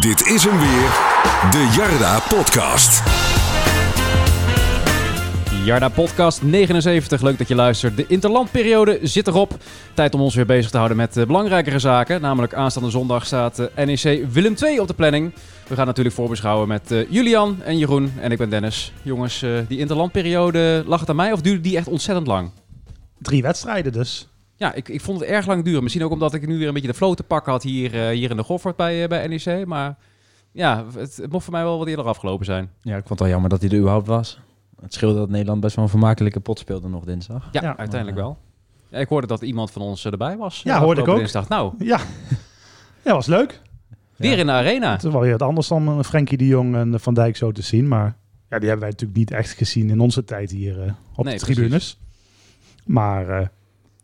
Dit is hem weer, de Jarda Podcast. Jarda Podcast 79. Leuk dat je luistert. De interlandperiode zit erop. Tijd om ons weer bezig te houden met uh, belangrijkere zaken. Namelijk aanstaande zondag staat uh, NEC Willem II op de planning. We gaan natuurlijk voorbeschouwen met uh, Julian en Jeroen. En ik ben Dennis. Jongens, die interlandperiode, lag het aan mij of duurde die echt ontzettend lang? Drie wedstrijden dus. Ja, ik, ik vond het erg lang duren. Misschien ook omdat ik nu weer een beetje de flow te pakken had hier, hier in de Goffert bij, bij NEC. Maar ja, het, het mocht voor mij wel wat eerder afgelopen zijn. Ja, ik vond het wel jammer dat hij er überhaupt was. Het scheelde dat Nederland best wel een vermakelijke pot speelde nog dinsdag. Ja, ja uiteindelijk wel. Ja, ik hoorde dat iemand van ons erbij was. Ja, hoorde ik ook. Dinsdag. Nou. Ja. ja, was leuk. Weer in de arena. Het is wel weer wat anders dan eh, Frenkie de Jong en Van Dijk zo te zien. Maar ja, die hebben wij natuurlijk niet echt gezien in onze tijd hier uh, op nee, de tribunes. Precies. Maar uh,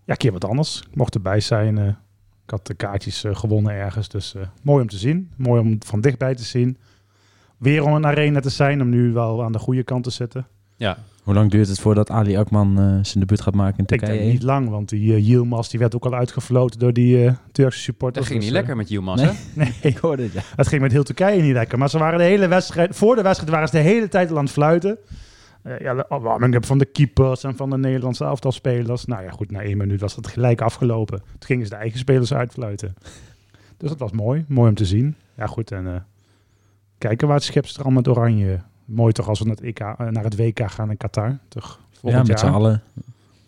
ja, een keer wat anders. Ik mocht erbij zijn. Uh, ik had de kaartjes gewonnen ergens. Dus mooi om te zien. Mooi om van dichtbij te zien. Weer om een arena te zijn. Om nu wel aan de goede kant te zitten. Ja. Hoe lang duurt het voordat Ali Akman uh, zijn debuut gaat maken in Turkije? Ik denk niet lang, want die uh, Yilmaz die werd ook al uitgefloten door die uh, Turkse supporters. Dat ging niet dus, lekker met Yilmaz, nee, hè? Nee, ik hoorde het, ja. Het ging met heel Turkije niet lekker. Maar ze waren de hele wedstrijd, voor de wedstrijd waren ze de hele tijd al aan het fluiten. Ja, de opwarming van de keepers en van de Nederlandse elftalspelers. Nou ja, goed, na één minuut was het gelijk afgelopen. Toen gingen ze de eigen spelers uitfluiten. Dus dat was mooi, mooi om te zien. Ja goed, en kijken waar het schip met oranje mooi toch als we naar het, EK, naar het WK gaan in Qatar. Toch ja, met z'n allen.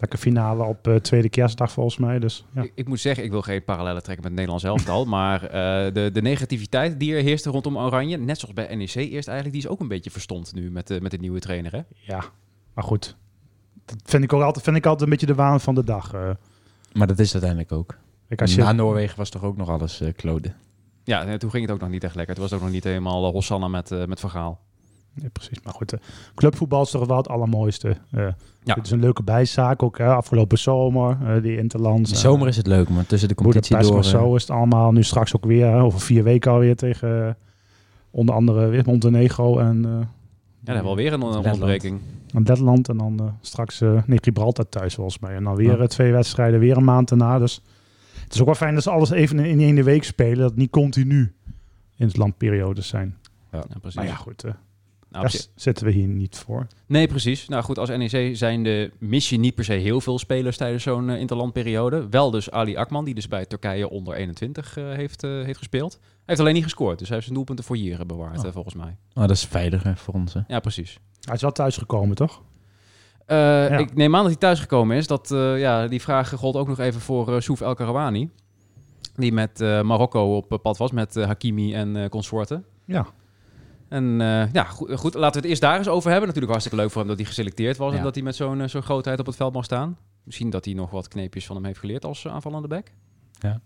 Lekker finale op uh, tweede kerstdag volgens mij. Dus, ja. ik, ik, moet zeggen, ik wil geen parallellen trekken met het Nederlands elftal. maar uh, de, de negativiteit die er heerste rondom Oranje, net zoals bij NEC eerst eigenlijk, die is ook een beetje verstomd nu met, uh, met de nieuwe trainer. Hè? Ja, maar goed. Dat vind ik ook altijd, vind ik altijd een beetje de waan van de dag. Maar dat is uiteindelijk ook. Ik, als je... Na Noorwegen was toch ook nog alles kloden? Ja, toen ging het ook nog niet echt lekker. Het was ook nog niet helemaal Hosanna met, met Vergaal. Ja, precies. Maar goed, uh, clubvoetbal is toch wel het allermooiste. Uh, ja. Het is een leuke bijzaak ook. Hè? Afgelopen zomer, uh, die Interlands. De zomer is het leuk, maar tussen de competitie door... Zo is het allemaal. Nu straks ook weer, over vier weken alweer tegen onder andere weer Montenegro en... ja, dan hebben we alweer een onderbreking. En Letland en dan straks nee, Gibraltar thuis volgens mij. En dan weer twee wedstrijden, weer een maand daarna. Dus het is ook wel fijn dat ze alles even in één week spelen. Dat het niet continu in het landperiodes zijn. Ja, precies. Maar ja, goed... Nou, Daar zetten we hier niet voor. Nee, precies. Nou goed, als NEC zijn de missie niet per se heel veel spelers tijdens zo'n uh, interlandperiode. Wel dus Ali Akman, die dus bij Turkije onder 21 uh, heeft, uh, heeft gespeeld. Hij heeft alleen niet gescoord, dus hij heeft zijn doelpunten voor hier bewaard, oh. volgens mij. Oh, dat is veiliger voor ons. Hè? Ja, precies. Hij is wel thuisgekomen, toch? Ja. Ik neem aan dat hij thuisgekomen is. Dat, ja, die vraag gold ook nog even voor Souf El Karawani. Die met Marokko op pad was, met Hakimi en consorten. Ja. En uh, ja, goed, goed, laten we het eerst daar eens over hebben. Natuurlijk hartstikke leuk voor hem dat hij geselecteerd was... Ja. en dat hij met zo'n uh, zo'n grootheid op het veld mag staan. Misschien dat hij nog wat kneepjes van hem heeft geleerd als uh, aanvallende back. Ja,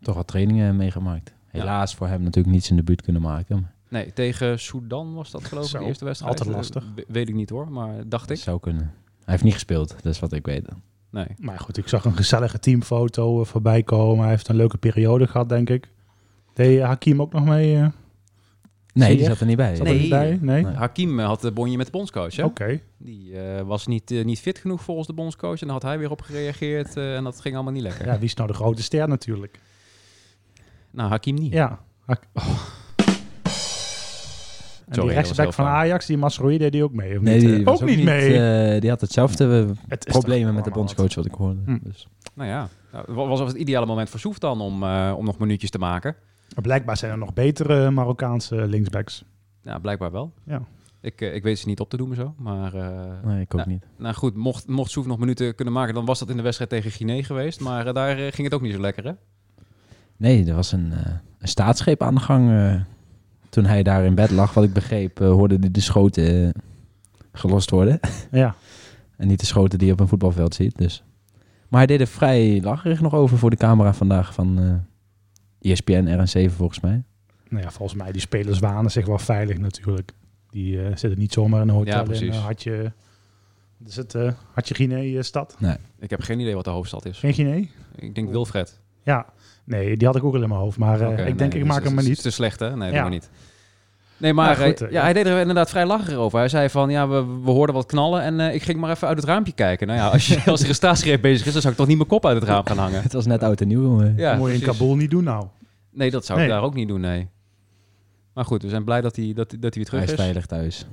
toch wat trainingen meegemaakt. Helaas ja. voor hem natuurlijk niet zijn debuut kunnen maken. Nee, tegen Sudan was dat geloof ik de eerste wedstrijd. Altijd lastig. weet ik niet hoor, maar dacht ik. Dat zou kunnen. Hij heeft niet gespeeld, dat is wat ik weet. Nee. Maar goed, ik zag een gezellige teamfoto voorbij komen. Hij heeft een leuke periode gehad, denk ik. Deed Hakim ook nog mee... Nee, die zat er niet bij. Zat nee. Er niet bij? nee. Hakim had de bonje met de bondscoach. Oké. Okay. Die uh, was niet, uh, niet fit genoeg volgens de bondscoach. En dan had hij weer op gereageerd. Uh, en dat ging allemaal niet lekker. Ja, wie is nou de grote ster natuurlijk? Nou, Hakim niet. Ja. Oh. En Sorry, die rechtsback van Ajax, die Masroei, deed die ook mee? Of nee, niet? die ook, ook, niet mee. Uh, die had hetzelfde het problemen met de bondscoach wat ik hoorde. Hm. Dus. Nou ja, nou, was het ideale moment voor Soef dan om, uh, om nog minuutjes te maken? Blijkbaar zijn er nog betere Marokkaanse linksbacks. Ja, blijkbaar wel. Ja. Ik, ik weet ze niet op te doen zo, maar... Uh, nee, ik ook nou, niet. Nou goed, mocht, mocht Soef nog minuten kunnen maken, dan was dat in de wedstrijd tegen Guinea geweest. Maar uh, daar uh, ging het ook niet zo lekker, hè? Nee, er was een, een staatsgreep aan de gang. toen hij daar in bed lag, wat ik begreep, hoorde hij de schoten gelost worden. Ja. en niet de schoten die je op een voetbalveld ziet, dus... Maar hij deed er vrij lacherig nog over voor de camera vandaag van... ESPN RN7 volgens mij. Nou ja, volgens mij die spelers wanen zich wel veilig natuurlijk. Die uh, zitten niet zomaar in een hotel ja, precies. in uh, Hartje... Is het uh, Hartje Guinea stad? Nee. Ik heb geen idee wat de hoofdstad is. Geen Guinea? Ik denk Wilfred. Ja, nee, die had ik ook al in mijn hoofd. Maar okay, ik denk, nee, ik maak is, hem maar niet. Is te slecht, hè? Nee, ja. dat niet. Nee, maar ja, goed, uh, ja, hij deed er inderdaad vrij lacherig over. Hij zei van, ja, we, we hoorden wat knallen en uh, ik ging maar even uit het raampje kijken. Nou ja, als, je, als er staatsgreep bezig is, dan zou ik toch niet mijn kop uit het raam gaan hangen. het was net oud en nieuw. Uh. Ja, Moet je in Kabul niet doen nou. Nee, dat zou nee. ik daar ook niet doen, nee. Maar goed, we zijn blij dat hij, dat, hij- dat hij weer Hij terug is is. veilig thuis.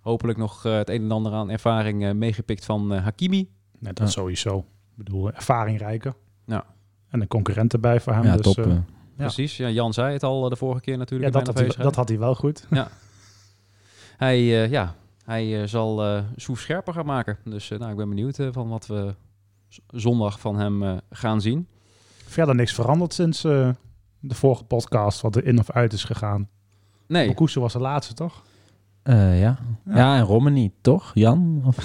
Hopelijk nog eh, het een en ander aan ervaring eh, meegepikt van eh, Hakimi. Net dat Ja. sowieso. Ik bedoel, ervaringrijker. Ja. En een concurrent erbij voor hem. ja, dus, top. Ja. Precies, ja, Jan zei het al eh, de vorige keer ja, natuurlijk. dat, in had hij, dat had hij wel goed. Hij, eh, ja, hij eh, zal eh Soef scherper gaan maken. Dus eh, nou, ik ben benieuwd van wat we zondag van hem eh, gaan zien. Verder niks veranderd sinds eh, de vorige podcast, wat er in of uit is gegaan. Nee, Bokusu was de laatste, toch? Eh, ja. Ja. Ja. en Romani, toch? Jan? Of,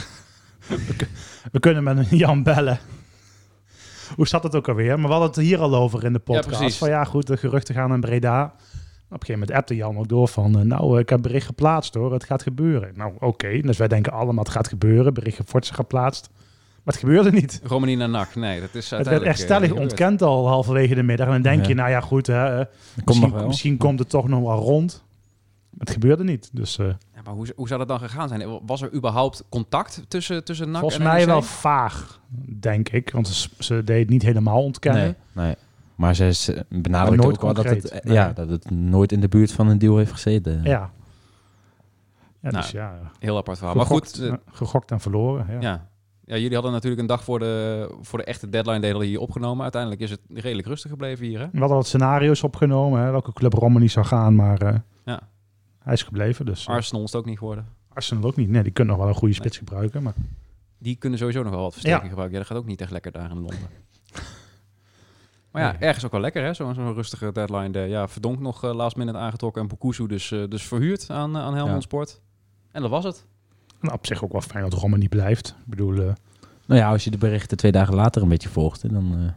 We kunnen met Jan bellen. Hoe zat het ook alweer? Maar we hadden het hier al over in de podcast. van ja, goed, de geruchten gaan in Breda. Op een gegeven moment appte Jan ook door van... eh, nou, eh, ik heb bericht geplaatst hoor, het gaat gebeuren. Nou, oké. Dus wij denken allemaal het gaat gebeuren. Bericht Forza geplaatst. Maar het gebeurde niet. Romani naar NAC. Nee, dat is Het werd echt stellig eh, gebeurd. ontkend al halverwege de middag. En dan denk Ja. je, nou ja, goed, hè, misschien, nog wel. misschien komt het toch nog wel rond. Het gebeurde niet. Dus eh, Ja, maar hoe, hoe zou dat dan gegaan zijn? Was er überhaupt contact tussen, tussen NAC volgens en mij wel vaag, denk ik. Want ze, ze deed het niet helemaal ontkennen. Nee, nee. Maar ze, ze benadrukt Maar nooit ook wel dat het, eh, ja, dat het nooit in de buurt van een deal heeft gezeten. Ja. Ja, Nou, dus ja. Heel apart verhaal. Maar Gegokt, goed, eh, eh, gegokt en verloren. Ja. ja. Ja, jullie hadden natuurlijk een dag voor de, voor de echte deadline delen hier opgenomen. Uiteindelijk is het redelijk rustig gebleven hier, hè? We hadden wat scenario's opgenomen, hè, welke club Romani zou gaan, maar eh, Ja. Hij is gebleven. Dus eh, Arsenal is het ook niet geworden. Arsenal ook niet. Nee, die kunnen nog wel een goede spits gebruiken. Maar Die kunnen sowieso nog wel wat versterking Ja. gebruiken. Ja, dat gaat ook niet echt lekker daar in Londen. Maar ja, ergens ook wel lekker, hè? Zo'n zo'n rustige deadline. day. ja, Verdonk nog eh, last minute aangetrokken en Bokusu dus, eh, dus verhuurd aan, eh, aan Helmond Ja. Sport. En dat was het. nou, op zich ook wel fijn dat Romani blijft. Ik bedoel, eh, Nou ja, als je de berichten twee dagen later een beetje volgt, dan eh,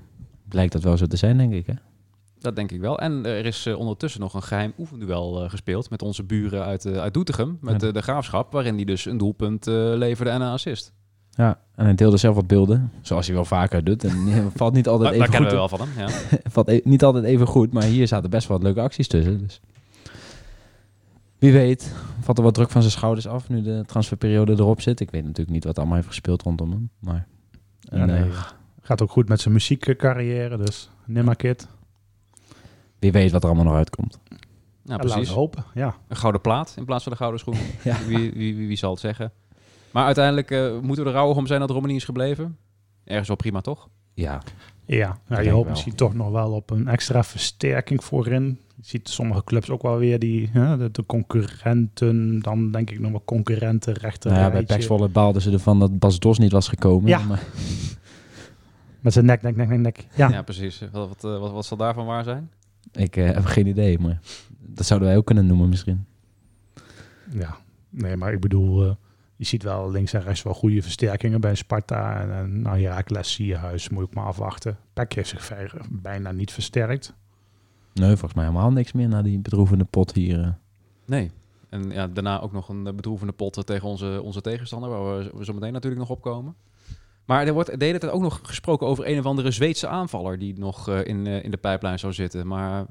blijkt dat wel zo te zijn, denk ik. Hè? Dat denk ik wel. En er is eh, ondertussen nog een geheim oefenduel eh, gespeeld met onze buren uit, eh, uit Doetinchem. Met Ja. de graafschap, waarin hij dus een doelpunt eh, leverde en een assist. Ja, en hij deelde zelf wat beelden, zoals hij wel vaker doet. En valt niet altijd Dat, dat even kennen goed. we wel van hem. Ja. valt e- niet altijd even goed, maar hier zaten best wel wat leuke acties tussen. Dus. Wie weet, valt er wat druk van zijn schouders af nu de transferperiode erop zit. Ik weet natuurlijk niet wat allemaal heeft gespeeld rondom hem. Maar ja, en, nee, eh, gaat ook goed met zijn muziekcarrière. Dus Nimma Kid. Wie weet wat er allemaal nog uitkomt. Nou, Ja, laten precies. we hopen. Ja. Een gouden plaat in plaats van de gouden schoen. Ja. Wie, wie, wie, wie zal het zeggen? Maar uiteindelijk eh, moeten we er rouwig om zijn dat Romani is gebleven. Ergens wel prima, toch? Ja, Ja, ja denk je hoopt misschien toch nog wel op een extra versterking voorin. Je ziet sommige clubs ook wel weer die, hè, de, de concurrenten, dan denk ik nog wel concurrenten rechter nou ja, bij rijtje. Pax Volle baalden ze ervan dat Bas Dos niet was gekomen. Ja. Maar, Met zijn nek, nek, nek, nek, nek. Ja, Ja, precies. Wat, wat, eh, wat, wat zal daarvan waar zijn? Ik eh, heb geen idee, maar dat zouden wij ook kunnen noemen misschien. ja. Nee, maar ik bedoel, eh, je ziet wel links en rechts wel goede versterkingen bij Sparta. En, en nou ja, Sierhuis moet ik maar afwachten. Peck heeft zich ver- bijna niet versterkt. Nee, volgens mij helemaal niks meer na die bedroevende pot hier. eh. Nee. En ja, daarna ook nog een bedroevende pot tegen onze, onze tegenstander, waar we, we zo meteen natuurlijk nog op komen. Maar er wordt de hele tijd ook nog gesproken over een of andere Zweedse aanvaller die nog eh, in, eh, in de pijplijn zou zitten. Maar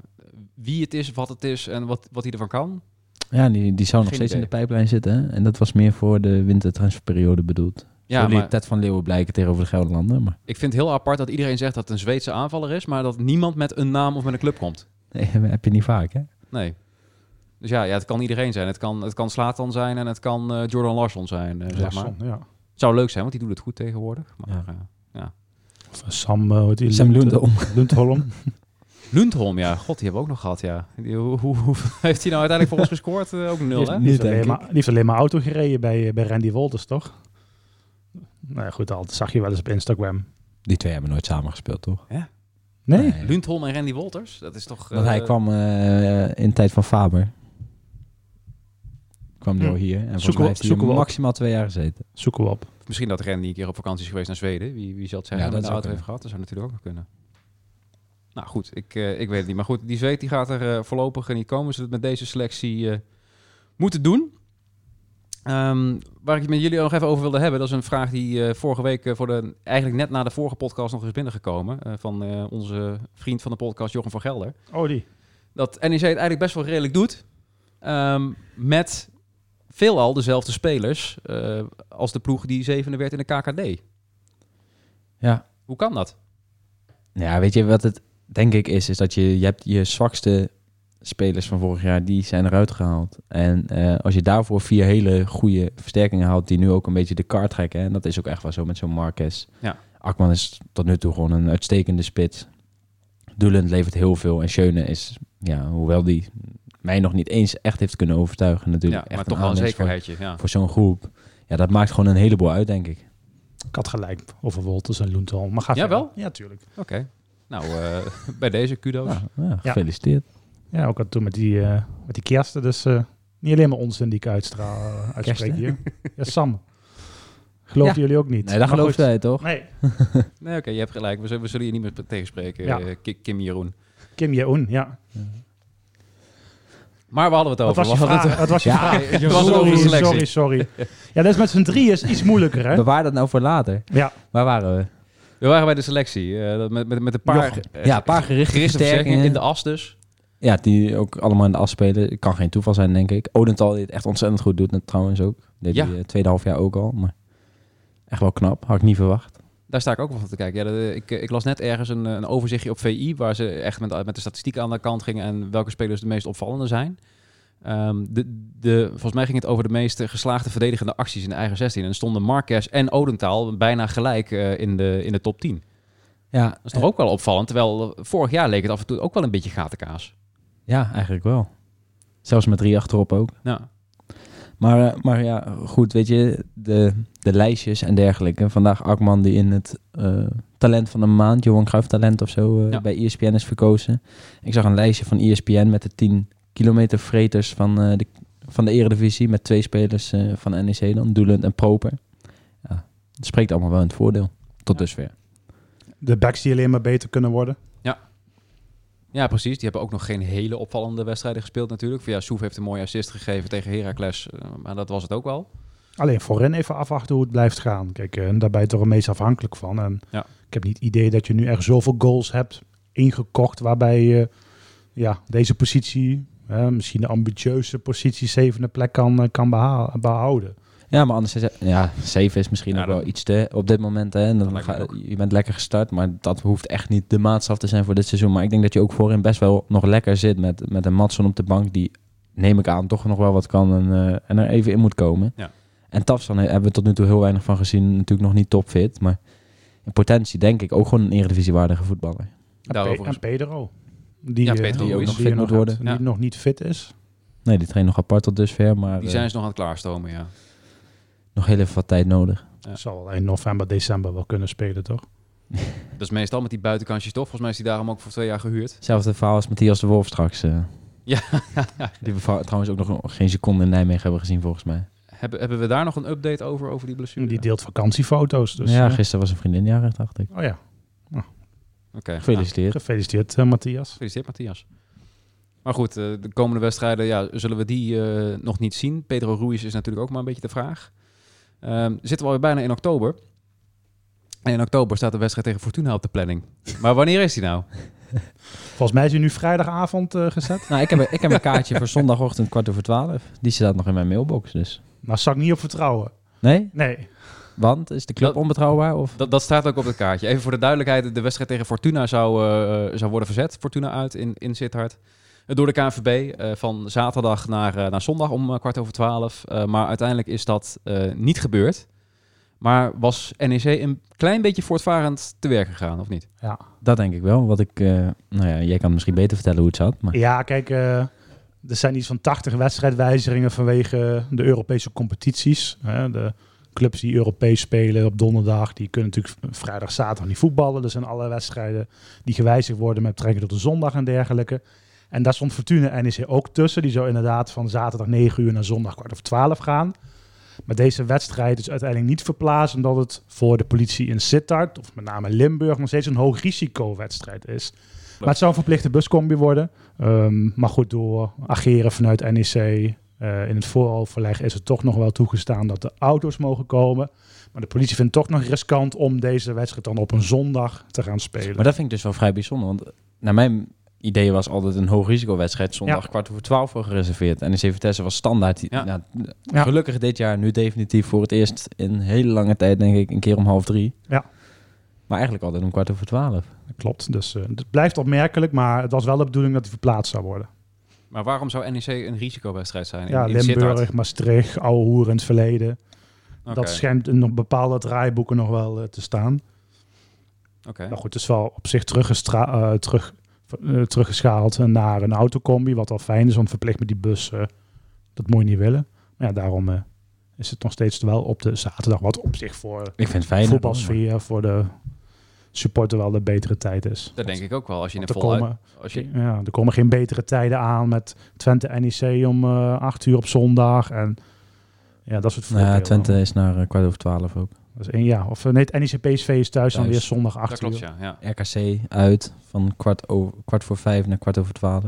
wie het is, wat het is en wat, wat hij ervan kan, Ja, die, die zou nog steeds in de pijplijn zitten. hè? En dat was meer voor de wintertransferperiode bedoeld. Ja, Zo liet maar- Ted van Leeuwen blijken tegenover de Gelderlander. Maar ik vind het heel apart dat iedereen zegt dat het een Zweedse aanvaller is, maar dat niemand met een naam of met een club komt. nee, heb je niet vaak, hè? Nee. Dus ja, ja het kan iedereen zijn. Het kan, het kan Slatan zijn en het kan eh, Jordan Larsson zijn, eh, zeg maar. Larsson, ja. Het zou leuk zijn, want die doet het goed tegenwoordig. Maar, Ja. eh, Of Sam, uh, hoe heet die? Sam Lund- Lundholm. Lundholm. Lundholm, ja. God, die hebben we ook nog gehad, ja. Die, hoe, hoe, hoe- heeft hij nou uiteindelijk voor ons gescoord? Eh, ook nul, Die hè? heeft, die heeft Niet, alleen denk maar, die heeft alleen maar auto gereden bij, eh, bij Randy Wolters, toch? Nou ja, goed, dat zag je wel eens op Instagram. Die twee hebben nooit samen gespeeld, toch? Nee? Nee. Lundholm en Randy Wolters, dat is toch... Want eh, hij kwam eh, in de tijd van Faber. Kwam die Hm. al hier. En volgens Zoeken mij we- heeft hij zoeken we op. maximaal twee jaar gezeten. Zoeken we op. Misschien dat Randy een keer op vakantie is geweest naar Zweden. Wie, wie zal het zeggen? Ja, Ja, dat de zou auto heeft gehad. Dat zou natuurlijk ook nog kunnen. Nou goed, ik, eh, ik weet het niet. Maar goed, die Zweed die gaat er eh, voorlopig niet komen. Ze het met deze selectie eh, moeten doen. Ehm, waar ik het met jullie nog even over wilde hebben, dat is een vraag die eh, vorige week, voor de, eigenlijk net na de vorige podcast nog is binnengekomen. eh, van eh, onze vriend van de podcast, Jochem van Gelder. Oh, die. Dat NEC het eigenlijk best wel redelijk doet. ehm, met veelal dezelfde spelers eh, als de ploeg die zevende werd in de KKD. Ja. Hoe kan dat? Ja, weet je wat het denk ik is? Is dat je, je hebt je zwakste spelers van vorig jaar, die zijn eruit gehaald. En eh, als je daarvoor vier hele goede versterkingen haalt, die nu ook een beetje de kaart trekken. En dat is ook echt wel zo met zo'n Marquez. Ja. Akman is tot nu toe gewoon een uitstekende spits. Doelend levert heel veel. En Schöne is, ja, hoewel die mij nog niet eens echt heeft kunnen overtuigen natuurlijk. Ja, echt maar toch wel een voor- zekerheidje. Ja. Voor zo'n groep. Ja, dat maakt gewoon een heleboel uit, denk ik. Ik had gelijk over Wolters en Loenthal. Maar ga Ja, verder. wel? Ja, tuurlijk. Oké. Nou, eh, bij deze kudo's. Ja, ja, gefeliciteerd. Ja, ook al toen met die, eh, met die kersten. Dus eh, niet alleen maar onzin die ik uitstraal, eh, uitspreek Kersten? hier. Ja, Sam. Geloven Ja. jullie ook niet? Nee, dat gelooft wij toch? Nee. Nee, oké, je hebt gelijk. We zullen, we zullen je niet meer tegenspreken, Kim Jeroen. Kim Jeroen, ja. Maar we hadden het Wat over. was je We hadden vraag? Wat was je Ja, vraag? je was het over de Sorry, selectie. sorry, sorry. Ja, dat is met z'n drie is iets moeilijker, hè? Bewaar dat nou voor later. Ja. Waar waren we? We waren bij de selectie. eh, met, met, met een paar, Ja, een paar gerichte gerichte versterkingen versterkingen. in de as dus. Ja, die ook allemaal in de as spelen. Het kan geen toeval zijn, denk ik. Odental die het echt ontzettend goed doet, net trouwens ook. Deed Ja. die eh, tweede half jaar ook al. Maar echt wel knap. Had ik niet verwacht. Daar sta ik ook wel van te kijken. Ja, de- ik, ik las net ergens een, een overzichtje op VI... waar ze echt met, met de statistieken aan de kant gingen... en welke spelers de meest opvallende zijn. Ehm, de, de, volgens mij ging het over de meest geslaagde verdedigende acties in de eigen 16. En stonden Marquez en Odental bijna gelijk eh, in, de, in de top 10. Ja, Dat is toch ook wel opvallend. Terwijl eh, vorig jaar leek het af en toe ook wel een beetje gatenkaas. ja, eigenlijk wel. Zelfs met drie achterop ook. Ja, Maar, eh, maar ja, goed, weet je, de, de lijstjes en dergelijke. Vandaag Akman die in het eh, talent van een maand, Johan Cruijff talent of zo, eh, Ja. bij ESPN is verkozen. Ik zag een lijstje van ESPN met de 10 kilometer freters van, eh, de, van de eredivisie. Met twee spelers eh, van NEC dan, Doelend en Proper. Ja, dat spreekt allemaal wel in het voordeel. Tot Ja. dusver. De backs die alleen maar beter kunnen worden. Ja, precies. Die hebben ook nog geen hele opvallende wedstrijden gespeeld natuurlijk. Ja, Soef heeft een mooie assist gegeven tegen Heracles. eh, maar dat was het ook wel. Alleen voorin even afwachten hoe het blijft gaan. Kijk, en daar ben je toch het meest afhankelijk van. En Ja. ik heb niet het idee dat je nu echt zoveel goals hebt ingekocht waarbij je ja, deze positie, hè, misschien de ambitieuze positie, zevende plek kan, eh, kan behouden. Ja, maar anders is het, ja, 7 is misschien Ja, ook wel iets te op dit moment. Hè, en dan ga, je bent lekker gestart, maar dat hoeft echt niet de maatstaf te zijn voor dit seizoen. Maar ik denk dat je ook voorin best wel nog lekker zit met, met een Matson op de bank die, neem ik aan, toch nog wel wat kan en, eh, en er even in moet komen. Ja. En Tafsan hebben we tot nu toe heel weinig van gezien. Natuurlijk nog niet topfit, maar in potentie denk ik ook gewoon een eredivisiewaardige voetballer. En, Daarover en Pedro. Die, Ja, eh, Pedro die ook nog die fit moet nog worden. Die nog niet fit is. Nee, die traint nog apart tot dusver, maar Die eh, zijn ze nog aan het klaarstomen, ja. Nog heel even wat tijd nodig. Ja. Zal in november, december wel kunnen spelen, toch? Dat is meestal met die buitenkantjes toch? Volgens mij is die daarom ook voor twee jaar gehuurd. Hetzelfde verhaal als Matthias de Wolf straks. eh. Ja. Die we trouwens ook nog geen seconde in Nijmegen hebben gezien, volgens mij. hebben, hebben we daar nog een update over, over die blessure? Die deelt vakantiefoto's. Dus, ja, eh, gisteren was een vriendin jarig, dacht ik. oh ja, Oké, nou, Gefeliciteerd. gefeliciteerd eh, Matthias. gefeliciteerd Matthias. Maar goed, eh, de komende wedstrijden, ja, zullen we die eh, nog niet zien? Pedro Ruiz is natuurlijk ook maar een beetje de vraag. Ehm, zitten we alweer bijna in oktober. En in oktober staat de wedstrijd tegen Fortuna op de planning. Maar wanneer is die nou? Volgens mij is hij nu vrijdagavond eh, gezet. Nou, ik heb, ik heb een kaartje voor zondagochtend kwart over twaalf. Die staat nog in mijn mailbox, dus. Maar zou ik niet op vertrouwen. Nee? Nee. Want? Is de club Dat- onbetrouwbaar? Of? Dat, dat staat ook op het kaartje. Even voor de duidelijkheid, de wedstrijd tegen Fortuna zou, eh, zou worden verzet. Fortuna uit in, in Sittard. Eh, Door de KNVB eh, van zaterdag naar, eh, naar zondag om eh, kwart over twaalf. Eh, maar uiteindelijk is dat eh, niet gebeurd. Maar was NEC een klein beetje voortvarend te werk gegaan, of niet? Ja. Dat denk ik wel. Wat ik, eh, nou ja, jij kan misschien beter vertellen hoe het zat. Maar Ja, kijk, eh, er zijn iets van 80 wedstrijdwijzigingen vanwege de Europese competities. Hè. De clubs die Europees spelen op donderdag, die kunnen natuurlijk vrijdag, zaterdag niet voetballen. Er zijn alle wedstrijden die gewijzigd worden met betrekking tot de zondag en dergelijke. En daar stond Fortuna en NEC ook tussen. Die zou inderdaad van zaterdag 9 uur naar zondag kwart over 12 gaan. Maar deze wedstrijd is uiteindelijk niet verplaatst omdat het voor de politie in Sittard, of met name Limburg, nog steeds een hoog risicowedstrijd is. Maar het zou een verplichte buscombi worden. Ehm, maar goed, door ageren vanuit NEC eh, in het vooroverleg is het toch nog wel toegestaan dat de auto's mogen komen. Maar de politie vindt het toch nog riskant om deze wedstrijd dan op een zondag te gaan spelen. Maar dat vind ik dus wel vrij bijzonder. Want naar mijn idee was altijd een hoog risicowedstrijd zondag Ja. kwart over twaalf voor gereserveerd. En de Vitesse was standaard. Ja. Ja. Ja. Gelukkig dit jaar nu definitief voor het eerst in hele lange tijd denk ik een keer om half drie. Ja. Maar eigenlijk altijd om kwart over twaalf. Klopt, dus eh, het blijft opmerkelijk, maar het was wel de bedoeling dat hij verplaatst zou worden. Maar waarom zou NEC een risicowedstrijd zijn? In, Ja, in Sittard? Limburg, Maastricht, oude hoer in het verleden. Dat schijnt in nog bepaalde draaiboeken nog wel eh, te staan. oké. Maar goed, het is wel op zich teruggestra- eh, terug, eh, teruggeschaald naar een autocombi. Wat al fijn is, want verplicht met die bus, eh, dat moet je niet willen. Maar ja, daarom eh, is het nog steeds wel op de zaterdag. Wat op zich voor Ik vind fijn. voetbalsfeer, voor de supporter wel de betere tijd is. Dat denk ik ook wel. Als je in er vol komen, als je, ja, er komen geen betere tijden aan met Twente NEC om eh 8 uur op zondag. En ja, dat soort Ja, voordelen. Twente is naar kwart over twaalf ook. Dat is één, ja. Of eh, nee, het NEC PSV is thuis, dan weer zondag 8 dat klopt, uur. ja. ja. RKC uit van kwart, over, kwart voor vijf naar kwart over twaalf.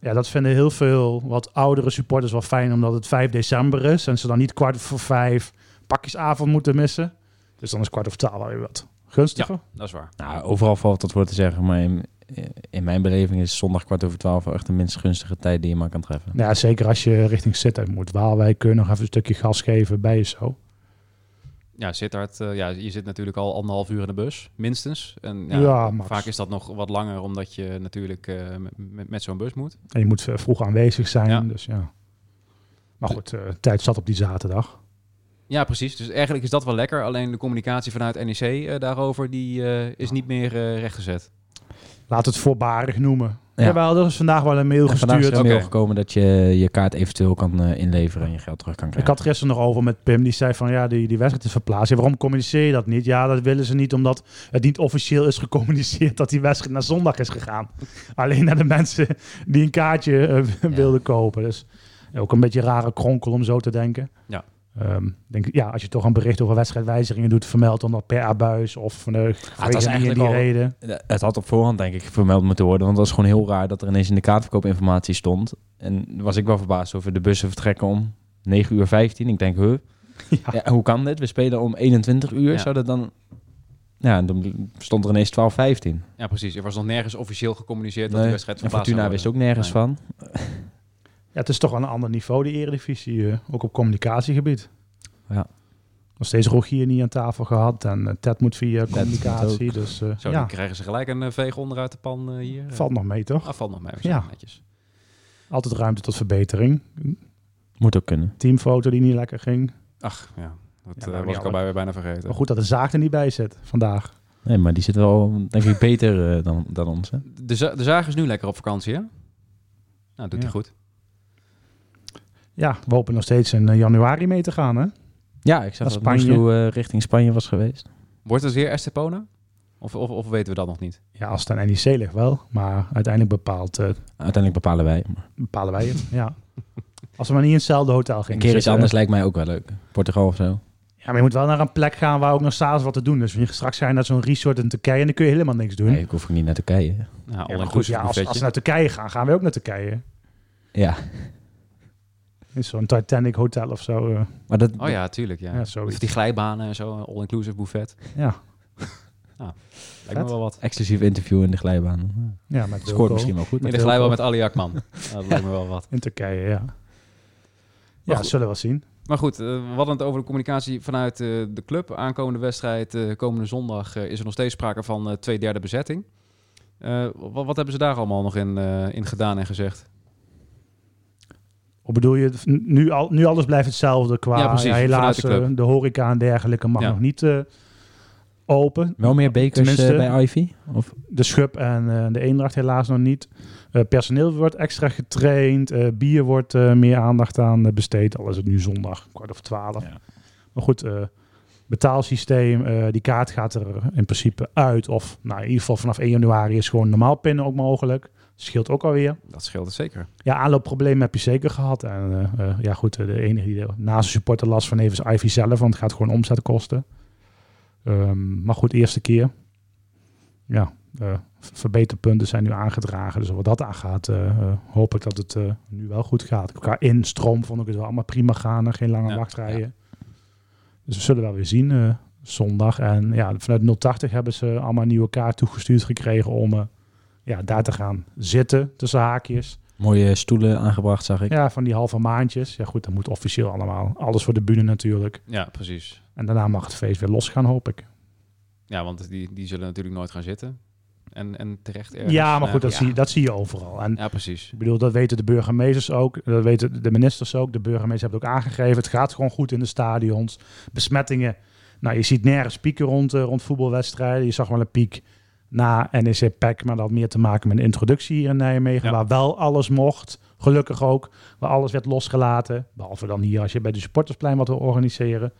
Ja, dat vinden heel veel wat oudere supporters wel fijn, omdat het 5 december is en ze dan niet kwart voor vijf pakjesavond moeten missen. Dus dan is kwart over twaalf wel weer wat gunstiger. Dat is waar. Nou, overal valt wat voor te zeggen, maar in, in mijn beleving is zondag kwart over twaalf wel echt de minst gunstige tijd die je maar kan treffen. Ja, zeker als je richting Sittard moet. Waalwijk kun je nog even een stukje gas geven bij je zo. Ja, Sittard, eh, ja, je zit natuurlijk al anderhalf uur in de bus, minstens. En ja, vaak is dat nog wat langer, omdat je natuurlijk eh, met, zo'n bus moet. En je moet eh, vroeg aanwezig zijn, Ja. dus ja. Maar goed, tijd zat op die zaterdag. Ja, precies. Dus eigenlijk is dat wel lekker. Alleen de communicatie vanuit NEC daarover, die is niet meer rechtgezet. Laat het voorbarig noemen. Ja. Jawel, er is vandaag wel een mail En vandaag is gestuurd. een mail gekomen dat je je kaart eventueel kan eh, inleveren en je geld terug kan Ik krijgen. had gisteren nog over met Pim. Die zei van ja, die, die wedstrijd is verplaatst. Ja, waarom communiceer je dat niet? Ja, dat willen ze niet omdat het niet officieel is gecommuniceerd dat die wedstrijd naar zondag is gegaan. Alleen naar de mensen die een kaartje eh, wilden kopen. Dus ook een beetje een rare kronkel om zo te denken. Ja. Ehm, denk, ik, ja, als je toch een bericht over wedstrijdwijzigingen doet, vermeld dan dat per abuis of van de was vanwege die en eigenlijk die al- reden. Het had op voorhand denk ik vermeld moeten worden, want het was gewoon heel raar dat er ineens in de kaartverkoopinformatie stond. En was ik wel verbaasd over de bussen vertrekken om 9 uur 15. Ik denk, huh? Ja. Ja, hoe kan dit? We spelen om 21 uur. Ja. Zou dat dan... Ja, dan stond er ineens 12, 15. Ja, precies. Er was nog nergens officieel gecommuniceerd dat Nee. wedstrijd En verplaatst Fortuna wist ook nergens Nee. van. Ja, het is toch wel een ander niveau, die eredivisie, eh, ook op communicatiegebied. Ja. Nog steeds Rogier niet aan tafel gehad en eh, Ted moet via communicatie. Dus eh, Zo, ja, dan krijgen ze gelijk een veeg onderuit de pan eh, hier. valt nog mee toch? Ah, valt nog mee. Ja. Netjes. Altijd ruimte tot verbetering. Moet ook kunnen. Teamfoto die niet lekker ging. Ach, ja. Dat Ja, was ik al bij, bijna vergeten. Maar goed dat de zaag er niet bij zit vandaag. Nee, maar die zit wel, denk ik, beter eh, dan, dan ons. Hè? De, za- de zaag is nu lekker op vakantie, hè? Nou, doet Ja. hij goed. Ja, we hopen nog steeds in eh, januari mee te gaan hè. Ja, ik zag Dat dat Spanje. Eh, richting Spanje was geweest. Wordt het weer Estepona? Of, of, of weten we dat nog niet? Ja, als het aan NEC ligt wel. Maar uiteindelijk bepaalt, eh, Uiteindelijk bepalen wij. Maar bepalen wij het. ja. Als we maar niet in hetzelfde hotel een gingen keer iets anders lijkt mij ook wel leuk. Portugal of zo. Ja, maar je moet wel naar een plek gaan waar ook nog s'avonds wat te doen is. Dus straks ga je naar zo'n resort in Turkije en dan kun je helemaal niks doen. Nee, ik hoef ook niet naar Turkije. Nou, Ja, goed, ja, als, als we naar Turkije gaan, gaan we ook naar Turkije. Ja, In zo'n Titanic hotel of zo. eh, maar dat, Oh ja, tuurlijk. Ja. Ja. Of die glijbanen en zo, all-inclusive buffet. ja. Lijkt me wel wat. exclusief interview in de glijbaan. ja, met Scoort misschien wel goed. In de Wilco. glijbaan met Ali Akman. dat lijkt me wel wat. In Turkije, ja. Ja, goed. zullen we wel zien. Maar goed, eh, we hadden het over de communicatie vanuit eh, de club. Aankomende wedstrijd, eh, komende zondag, eh, is er nog steeds sprake van eh twee derde bezetting. Eh, wat, wat hebben ze daar allemaal nog in, eh, in gedaan en gezegd? Of bedoel je, nu, al, nu alles blijft hetzelfde qua... Ja, precies, helaas, de eh, de horeca en dergelijke mag Ja. nog niet eh, open. Wel meer bekers Tenminste- eh, bij Ivy? Of? De Schub en eh, de Eendracht helaas nog niet. Eh, personeel wordt extra getraind. eh, bier wordt eh, meer aandacht aan besteed. Al is het nu zondag, kwart over twaalf. Ja. Maar goed, eh, betaalsysteem. eh, die kaart gaat er in principe uit. Of nou, in ieder geval vanaf 1 januari is gewoon normaal pinnen ook mogelijk. Scheelt ook alweer. Dat scheelt het zeker. Ja, aanloopproblemen heb je zeker gehad. En eh, eh, ja goed, eh, de enige die naast de supporter last van heeft is Ivy zelf. Want het gaat gewoon omzet kosten. Ehm, maar goed, eerste keer. Ja, v- verbeterpunten zijn nu aangedragen. Dus wat dat aangaat, eh, eh, hoop ik dat het nu wel goed gaat. Qua instroom vond ik het wel allemaal prima gaan. en Geen lange Ja, wachtrijen. Dus we zullen wel weer zien zondag. En ja, vanuit 080 hebben ze allemaal een nieuwe kaart toegestuurd gekregen om ja, daar te gaan zitten tussen haakjes. Mooie stoelen aangebracht, zag ik. Ja, van die halve maandjes. Ja goed, dat moet officieel allemaal. Alles voor de bühne natuurlijk. Ja, precies. En daarna mag het feest weer losgaan, hoop ik. Ja, want die, die zullen natuurlijk nooit gaan zitten. En, en terecht ergens. ja, maar goed, dat, ja. Zie, dat zie je overal. En Ja, precies. ik bedoel, dat weten de burgemeesters ook. Dat weten de ministers ook. De burgemeesters hebben het ook aangegeven. Het gaat gewoon goed in de stadions. Besmettingen. Nou, je ziet nergens pieken rond, eh, rond voetbalwedstrijden. Je zag wel een piek na NEC PEC, maar dat had meer te maken met een introductie hier in Nijmegen. Ja. Waar wel alles mocht. Gelukkig ook. Waar alles werd losgelaten. Behalve dan hier als je bij de supportersplein wat wil organiseren.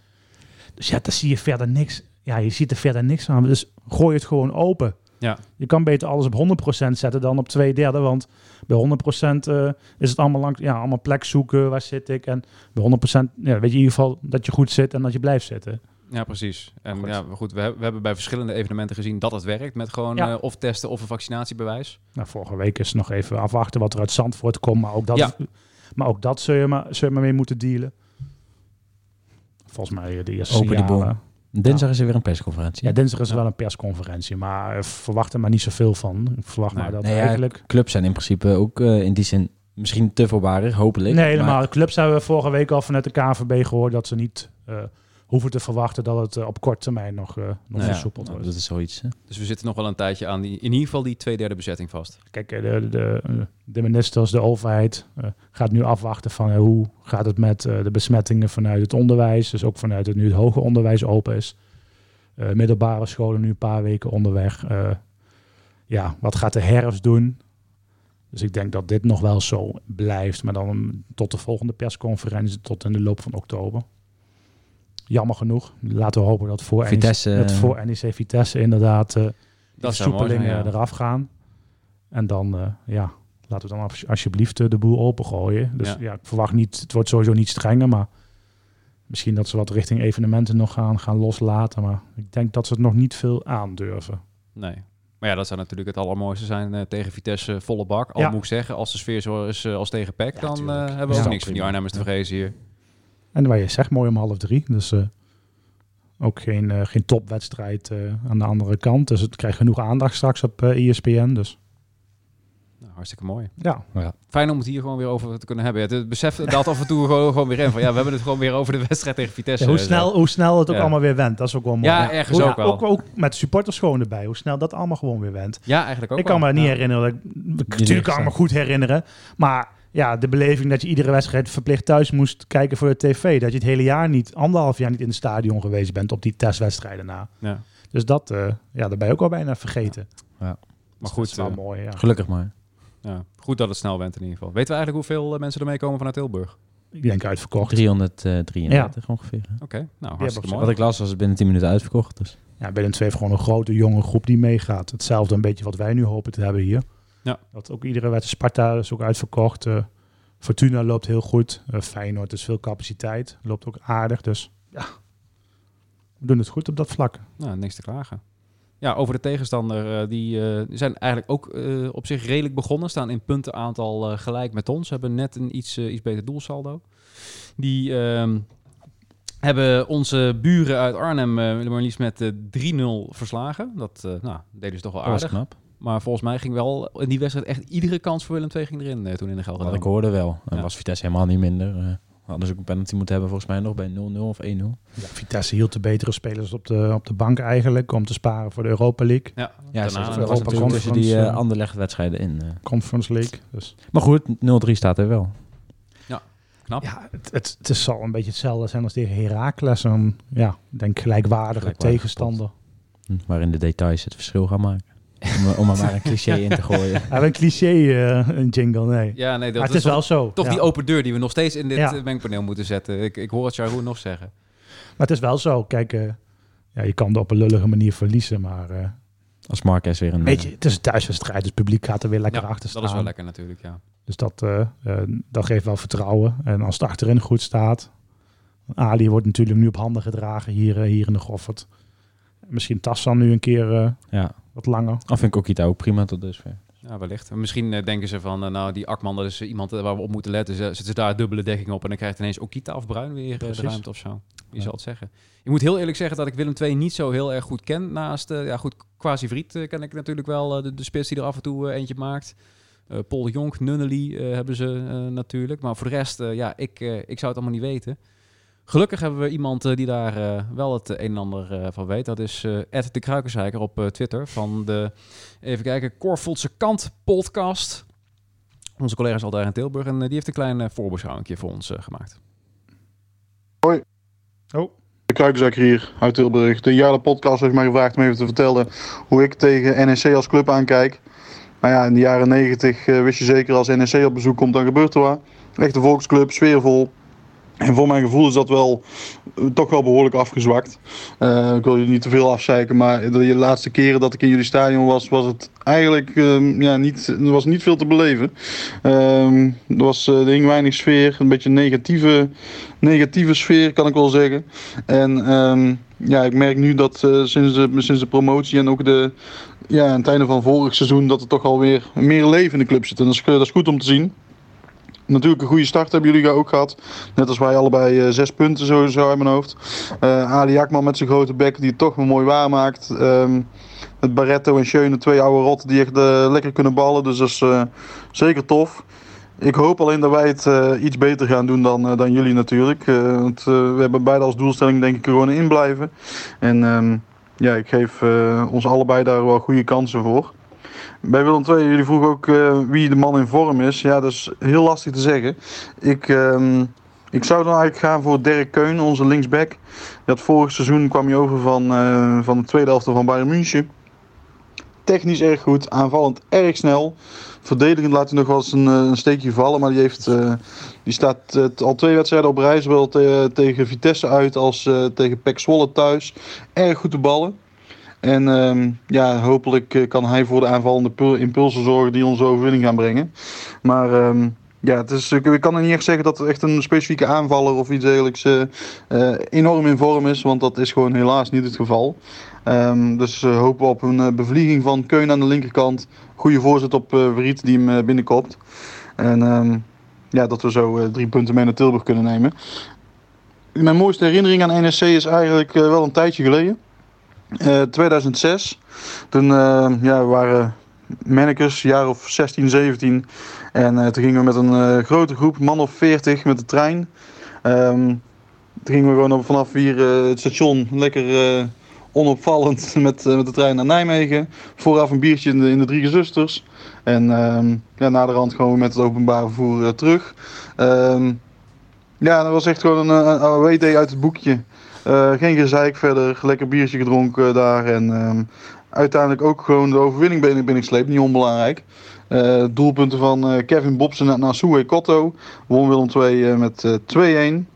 Dus ja, daar zie je verder niks. Ja, je ziet er verder niks aan. Dus gooi het gewoon open. Ja. Je kan beter alles op 100% zetten dan op 2 derde. Want bij 100% eh, is het allemaal, lang, ja, allemaal plek zoeken. Waar zit ik? En bij 100% ja, weet je in ieder geval dat je goed zit en dat je blijft zitten. Ja, precies. En Goed. ja, goed, we, hebben- we hebben bij verschillende evenementen gezien dat het werkt. Met gewoon Ja. eh, of testen of een vaccinatiebewijs. Nou, vorige week is nog even afwachten wat er uit Zandvoort komt. Maar ook dat, Ja. maar ook dat zul, je maar, zul je maar mee moeten dealen. Volgens mij eh, de eerste Open. Dinsdag is er weer een persconferentie. Ja, dinsdag is Ja. wel een persconferentie. Maar eh, verwacht er maar niet zoveel van. Ik verwacht Nee. maar dat Nee, ja, eigenlijk... Clubs zijn in principe ook eh, in die zin misschien te voorbarig, hopelijk. Nee, helemaal. Maar- clubs hebben we vorige week al vanuit de KNVB gehoord dat ze niet eh, hoeven te verwachten dat het eh, op korte termijn nog, eh nog Nou ja, versoepeld Nou, wordt. dat is zoiets. hè. Dus we zitten nog wel een tijdje aan die, in ieder geval die twee derde bezetting vast. Kijk, eh, de, de, de ministers, de overheid eh, gaat nu afwachten van hoe gaat het met eh, de besmettingen vanuit het onderwijs. Dus ook vanuit het nu het hoger onderwijs open is. Eh, middelbare scholen nu een paar weken onderweg. Eh, ja, wat gaat de herfst doen? Dus ik denk dat dit nog wel zo blijft. Maar dan tot de volgende persconferentie, tot in de loop van oktober. Jammer genoeg. Laten we hopen dat voor, Vitesse, NEC, eh, voor NEC Vitesse inderdaad eh Dat versoepelingen ja. eraf gaan. En dan, eh, ja, laten we dan als- alsjeblieft eh, de boel opengooien. Dus Ja. ja. ik verwacht niet, het wordt sowieso niet strenger, maar misschien dat ze wat richting evenementen nog gaan, gaan loslaten. Maar ik denk dat ze het nog niet veel aandurven. Nee. Maar ja, dat zou natuurlijk het allermooiste zijn eh, tegen Vitesse volle bak. Al Ja. moet ik zeggen, als de sfeer zo is eh, als tegen PEC, Ja, dan eh, hebben we Ja. ook niks van die. Arnhemmers te vrezen hier. En waar je zegt, mooi om half drie. Dus eh, ook geen, eh, geen topwedstrijd eh, aan de andere kant. Dus het krijgt genoeg aandacht straks op eh ESPN. Dus Nou, hartstikke mooi. ja, Fijn om het hier gewoon weer over te kunnen hebben. Het, het besef daalt af en toe gewoon, gewoon weer in van ja, we hebben het gewoon weer over de wedstrijd tegen Vitesse. Ja, hoe, zo. snel, hoe snel het ook Ja. allemaal weer went. Dat is ook wel mooi. Ja, ergens Hoe- ook wel. Ook, ook met de supporters gewoon erbij. Hoe snel dat allemaal gewoon weer went. Ja, eigenlijk ook ik kan wel. me niet Ja. herinneren. Dat ik, natuurlijk kan ik me goed herinneren. Maar ja, de beleving dat je iedere wedstrijd verplicht thuis moest kijken voor de tv. Dat je het hele jaar niet, anderhalf jaar niet in het stadion geweest bent op die testwedstrijden na. Ja. Dus dat, eh, ja, daar ben je ook al bijna vergeten. Maar dat goed, is wel eh, mooi, ja. Gelukkig maar. ja, goed dat het snel bent in ieder geval. Weten we eigenlijk hoeveel eh, mensen ermee komen vanuit Tilburg? Ik denk uitverkocht. 333 ongeveer. hè. Oké, nou hartstikke mooi. Wat ik las was het binnen 10 minuten uitverkocht. Dus. Ja, Willem II heeft gewoon een grote, jonge groep die meegaat. Hetzelfde een beetje wat wij nu hopen te hebben hier. Ja. Dat ook iedere wedstrijd, Sparta is ook uitverkocht. eh, Fortuna loopt heel goed. Eh, Feyenoord is veel capaciteit. Loopt ook aardig. Dus ja, we doen het goed op dat vlak. Nou, niks te klagen. Ja, over de tegenstander. eh, die eh, zijn eigenlijk ook eh, op zich redelijk begonnen. Staan in puntenaantal eh, gelijk met ons. Hebben net een iets, iets beter doelsaldo. Die ehm, hebben onze buren uit Arnhem, eh maar liefst met eh, 3-0 verslagen. Dat eh, nou, deden ze toch wel Dat was aardig. knap. Maar volgens mij ging wel in die wedstrijd echt iedere kans voor Willem II ging erin eh, toen in de Gelderland. ik hoorde wel. En Ja. was Vitesse helemaal niet minder. eh hadden ze ook een penalty moeten hebben volgens mij nog bij 0-0 of 1-0. Ja, Vitesse hield de betere spelers op de, op de bank eigenlijk. Om te sparen voor de Europa League. Ja, Ja, daarna ze Europa natuurlijk tussen die uh, eh, Anderlecht-wedstrijden in. eh. Conference League. Dus Maar goed, 0-3 staat er wel. knap. ja, het, het, het zal een beetje hetzelfde zijn als tegen Heracles. Een, ja, ik denk gelijkwaardige Gelijkwaardige tegenstander. Hm, Maar in de details het verschil gaan maken. Om, om er maar een cliché in te gooien. Hebben een cliché, eh, een jingle, nee. Ja, nee, dat maar het is toch- wel zo. Toch ja. die open deur die we nog steeds in dit Ja. eh, mengpaneel moeten zetten. Ik, ik hoor het Sharon nog zeggen. Maar het is wel zo. Kijk, eh, ja, je kan er op een lullige manier verliezen. Maar eh, Als Marquez weer een... weet je, het is een thuiswedstrijd. Dus het publiek gaat er weer lekker Ja, achter staan. Dat is wel lekker natuurlijk, ja. Dus dat, dat geeft wel vertrouwen. En als het achterin goed staat. Ali wordt natuurlijk nu op handen gedragen hier, hier in de Goffert. Misschien Tassan nu een keer eh, ja, wat langer. dan vind ik Okita ook prima tot dusver. Ja, wellicht. En misschien eh, denken ze van, eh, nou, die Akman, dat is iemand eh, waar we op moeten letten. Ze- Zetten ze daar dubbele dekking op en dan krijgt ineens Okita of Bruin weer de ruimte of zo. Je Ja. zal het zeggen. Ik moet heel eerlijk zeggen dat ik Willem II niet zo heel erg goed ken. Naast, eh, ja goed, Quasi Vriet ken ik natuurlijk wel. de, de spits die er af en toe eentje maakt. Eh, Paul Jonk, Nunnely eh, hebben ze eh, natuurlijk. Maar voor de rest, eh, ja, ik, eh, ik zou het allemaal niet weten. Gelukkig hebben we iemand eh, die daar eh, wel het een en ander eh, van weet. Dat is eh Ed de Kruikenzeiker op Twitter van de, even kijken, Korvoldse Kant podcast. Onze collega is al daar in Tilburg en die heeft een klein uh, voorbeschouwing voor ons gemaakt. De Kruikenzakker hier uit Tilburg. De Jarle podcast heeft mij gevraagd om even te vertellen hoe ik tegen NEC als club aankijk. Nou ja, in de jaren 90 eh, wist je zeker als NEC op bezoek komt, dan gebeurt er wat. Echte volksclub, sfeervol. En voor mijn gevoel is dat wel eh, toch wel behoorlijk afgezwakt. Eh, ik wil je niet te veel afzeiken, maar de laatste keren dat ik in jullie stadion was, was het eigenlijk ehm, ja, niet, was niet veel te beleven. Ehm, er, was, eh, er weinig sfeer, een beetje een negatieve, negatieve sfeer kan ik wel zeggen. En ehm, ja, ik merk nu dat sinds, de, sinds de promotie en ook de, ja, aan het einde van vorig seizoen dat er toch alweer meer leven in de club zit. En dat is, dat is goed om te zien. Natuurlijk een goede start hebben jullie ook gehad. Net als wij allebei eh, zes punten sowieso uit mijn hoofd. Eh Ali Akman met zijn grote bek die het toch weer mooi waarmaakt. Ehm met Barretto en Schöne, twee oude rotten die echt eh, lekker kunnen ballen. Dus dat is zeker tof. Ik hoop alleen dat wij het iets beter gaan doen dan, dan jullie natuurlijk. Want we hebben beide als doelstelling denk ik gewoon in blijven. En ehm, ja, ik geef ons allebei daar wel goede kansen voor. Bij Willem II, jullie vroegen ook eh, wie de man in vorm is. Ja, dat is heel lastig te zeggen. Ik, ehm, ik zou dan eigenlijk gaan voor Dirk Keun, onze linksback. Had vorig seizoen kwam hij over van, eh, van de tweede helft van Bayern München. Technisch erg goed, aanvallend erg snel. Verdedigend laat hij nog wel eens een, eh, steekje vallen. Maar die, heeft, die staat al twee wedstrijden op rij. Zowel te- tegen Vitesse uit als tegen PEC Zwolle thuis. Erg goed te ballen. En ehm, ja, hopelijk eh, kan hij voor de aanvallende pul- impulsen zorgen die onze overwinning gaan brengen. Maar ehm, ja, het is, ik kan niet echt zeggen dat het echt een specifieke aanvaller of iets dergelijks eh, eh, enorm in vorm is. Want dat is gewoon helaas niet het geval. Ehm, dus eh, hopen we op een bevlieging van Keun aan de linkerkant. Goede voorzet op eh Verriet die hem binnenkopt. En ja, dat we zo drie punten mee naar Tilburg kunnen nemen. Mijn mooiste herinnering aan NSC is eigenlijk wel een tijdje geleden. Eh, 2006. Toen eh, ja, we waren mannekes, jaar of 16, 17. En eh, toen gingen we met een eh, grote groep, man of 40, met de trein. Ehm, toen gingen we gewoon op- vanaf hier eh, het station lekker eh, onopvallend met, eh, met de trein naar Nijmegen. Vooraf een biertje in de, in de Drie Gezusters. En ehm ja, naderhand gewoon met het openbaar vervoer eh, terug. Ehm, ja, dat was echt gewoon een, een uit het boekje. Eh, geen gezeik verder, lekker biertje gedronken daar. En ehm, uiteindelijk ook gewoon de overwinning binnen, binnengesleept, niet onbelangrijk. Eh, doelpunten van eh, Kevin Bobsen en Nasue Kotto. Won Willem 2 met eh 2-1.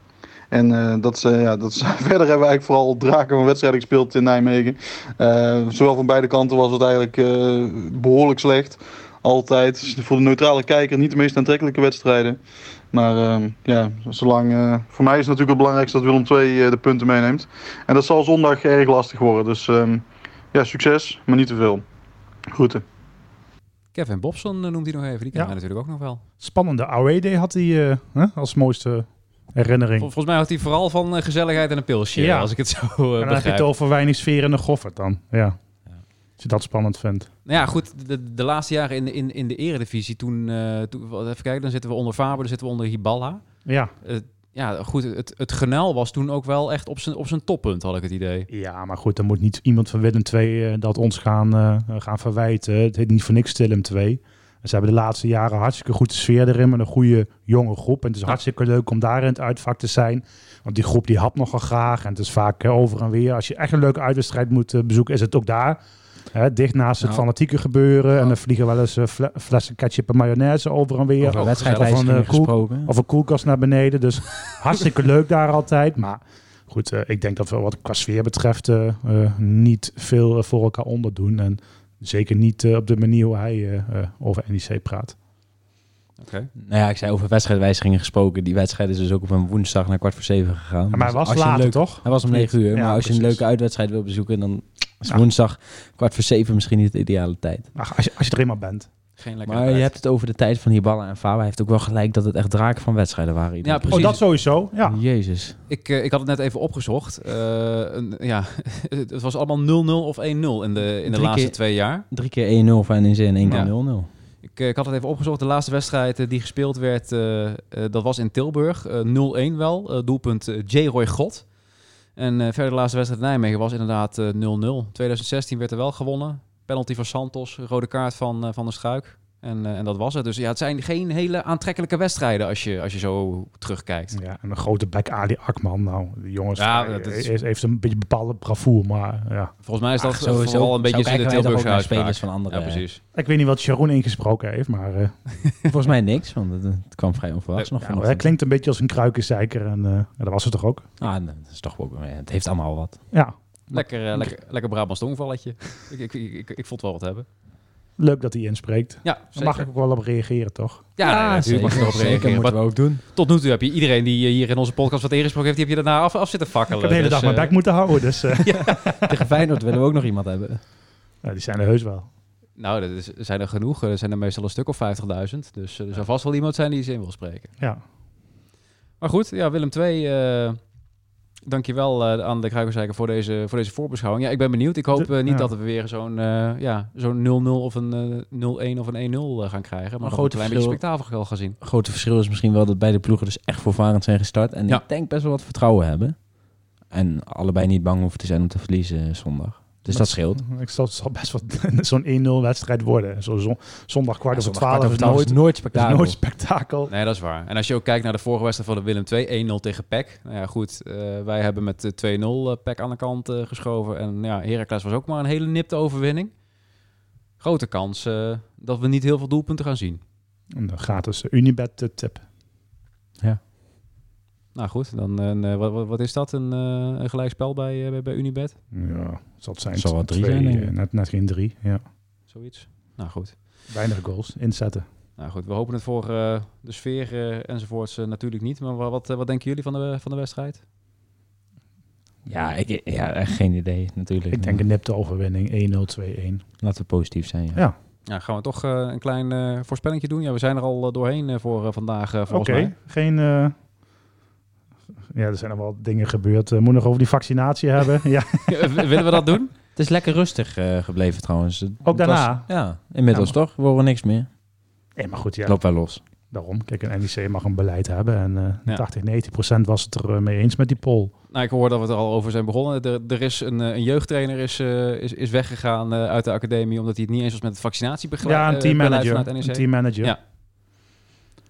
En dat, is, ja, dat is, verder hebben we eigenlijk vooral draken van wedstrijden gespeeld in Nijmegen. Zowel van beide kanten was het eigenlijk eh, behoorlijk slecht. Altijd. Voor de neutrale kijker niet de meest aantrekkelijke wedstrijden. Maar ehm, ja, zolang, eh, voor mij is het natuurlijk het belangrijkste dat Willem II eh, de punten meeneemt. En dat zal zondag erg lastig worden. Dus ehm, ja, succes, maar niet te veel. Groeten. Kevin Bobson eh, noemt hij nog even, die kennen Ja. natuurlijk ook nog wel. Spannende away day had hij eh, hè, als mooiste herinnering. Vol- volgens mij houdt hij vooral van gezelligheid en een pilsje, Ja. als ik het zo eh, en dan heb je begrijp. het over weinig sfeer in de goffert dan. Ja. Als je dat spannend vindt. Nou ja, goed, de, de laatste jaren in de, in, in de eredivisie, toen, eh, toen, even kijken, dan zitten we onder Faber, dan zitten we onder Hiballa. Ja. Ja, goed, het, het genel was toen ook wel echt op zijn, op zijn toppunt, had ik het idee. ja, maar goed, dan moet niet iemand van Willem II eh, dat ons gaan, eh, gaan verwijten. Het heet niet voor niks Willem 2. Ze hebben de laatste jaren hartstikke goede sfeer erin met een goede jonge groep. En het is Ja. hartstikke leuk om daar in het uitvak te zijn. Want die groep die hapt nogal graag. En het is vaak over en weer. Als je echt een leuke uitwedstrijd moet bezoeken, is het ook daar. Hè, dicht naast het Nou. fanatieke gebeuren. En Ja. dan vliegen wel eens eh, fle- flessen ketchup en mayonaise over en weer. Ook wedstrijdwijzigingen gezellig. Van, eh, gesproken. Of een koelkast naar beneden. Dus hartstikke leuk daar altijd. Maar goed, eh, ik denk dat we wat qua sfeer betreft niet veel voor elkaar onderdoen. En zeker niet op de manier hoe hij over NEC praat. Oké. Nou ja, ik zei over wedstrijdwijzigingen gesproken. Die wedstrijd is dus ook op een woensdag naar kwart voor zeven gegaan. maar hij Dus was een later, leuk- toch? Hij was om Of negen uur. Ja, maar als je een leuke uitwedstrijd wil bezoeken, dan Ja. woensdag kwart voor zeven misschien niet de ideale tijd. Ach, als, je, als je er eenmaal bent. Geen lekker Maar je hebt het over de tijd van Hiballa en Faba. Hij heeft ook wel gelijk dat het echt draken van wedstrijden waren. Ja, precies. Oh, dat sowieso. Ja. Jezus. Ik, eh, ik had het net even opgezocht. Eh, een, ja, het was allemaal 0-0 of 1-0 in de, in de Drie laatste keer- twee jaar. Drie keer 1-0 van NEC en één keer Ja. 0-0. Ik, eh, ik had het even opgezocht. De laatste wedstrijd die gespeeld werd, eh, eh, dat was in Tilburg. Eh, 0-1 wel. Doelpunt J. Roy God. En eh, verder de laatste wedstrijd Nijmegen was inderdaad eh, 0-0. 2016 werd er wel gewonnen. Penalty van Santos, rode kaart van, eh, van de Struik. En, eh, en dat was het. Dus ja, het zijn geen hele aantrekkelijke wedstrijden als je, als je zo terugkijkt. Ja, en een grote bek Ali Akman. Nou, die jongens Ja, dat is- heeft, heeft een beetje bepaalde bravoure, maar ja. Volgens mij is dat Ach, sowieso. vooral een beetje de Tilburgse spelers van andere- Ja, precies. Ik weet niet wat Sharon ingesproken heeft, maar eh, Volgens mij niks, want het, het kwam vrij onverwachts nog ja, van. hij klinkt een beetje als een kruikenzeiker en eh, ja, dat was het toch ook? Ah, dat is toch ook, het heeft allemaal wat. Ja, Lekker, lekker, lekker Brabants tongvalletje. ik, ik, ik, ik, ik vond wel wat hebben. Leuk dat hij inspreekt. Ja, Daar mag ik ook wel op reageren, toch? Ja, nee, natuurlijk mag je erop reageren. moeten Maar we ook doen. tot nu toe heb je iedereen die hier in onze podcast wat ingesproken heeft, die heb je daarna af, af zitten fakkelen. Ik heb de hele Dus, dag mijn eh, bek moeten houden, dus eh, Tegen Feyenoord willen we ook nog iemand hebben. ja, die zijn er heus wel. Nou, er is- er zijn er genoeg. Er zijn er meestal een stuk of 50.000. Dus eh, er zal vast wel iemand zijn die ze in wil spreken. Ja, Maar goed, ja, Willem II, eh dankjewel eh aan de Kruikenzeiker voor deze, voor deze voorbeschouwing. Ja, ik ben benieuwd. Ik hoop De- eh, niet ja. dat we weer zo'n eh, ja, zo'n 0-0 of een eh 0-1 of een 1-0 eh, gaan krijgen. Maar Een nog een grote klein beetje verschil- spektakel gaan zien. grote verschil is misschien wel dat beide ploegen dus echt voorvarend zijn gestart. En Ja. ik denk best wel wat vertrouwen hebben. En allebei niet bang hoeven te zijn om te verliezen zondag. Dus dat scheelt. Ik zal, het zal best wel zo'n 1-0 wedstrijd worden. Zo, zon- zondag kwart over Zondag kwart 12 is twaalf nooit, is nooit is spektakel. nooit spektakel. Nee, dat is waar. En als je ook kijkt naar de vorige wedstrijd van de Willem II, 1-0 tegen PEC. Nou ja, goed, eh, wij hebben met eh, 2-0 eh, PEC aan de kant eh, geschoven. En ja, Heracles was ook maar een hele nipte overwinning. Grote kans eh, dat we niet heel veel doelpunten gaan zien. Een gratis Unibet eh, tip. Nou goed, dan eh, wat, wat- wat is dat? Een, eh, een gelijkspel bij, eh, bij, bij Unibet? Ja, zal het zijn. Zal wel drie Twee, zijn, eh, net, net geen drie. Ja. Zoiets. Nou goed. Weinig goals. Inzetten. Nou goed, we hopen het voor eh, de sfeer eh, enzovoorts eh, natuurlijk niet. Maar wa- wat, eh, wat denken jullie van de, van de wedstrijd? Ja, ik, ja, echt geen idee natuurlijk. Ik denk een nipte overwinning. 1-0, 2-1. Laten we positief zijn. Ja. Ja, Ja, gaan we toch eh, een klein eh voorspellingje doen? Ja, we zijn er al eh, doorheen eh, voor eh, vandaag eh, oké. volgens mij. Geen... eh, ja, er zijn nog wel dingen gebeurd. We moeten nog over die vaccinatie hebben. Ja, Willen we dat doen? Het is lekker rustig eh, gebleven trouwens. Ook was- daarna? ja, inmiddels Ja, toch? We horen niks meer. nee, maar goed. Ja, Loopt wel los. daarom. Kijk, een NEC mag een beleid hebben. En eh Ja. 80, 90 procent was het er eh, mee eens met die poll. Nou, ik hoor dat we het er al over zijn begonnen. Er, er is een, eh, een jeugdtrainer is, eh, is, is weggegaan eh, uit de academie omdat hij het niet eens was met het vaccinatiebeleid Ja, een eh, teammanager. Een teammanager. Ja.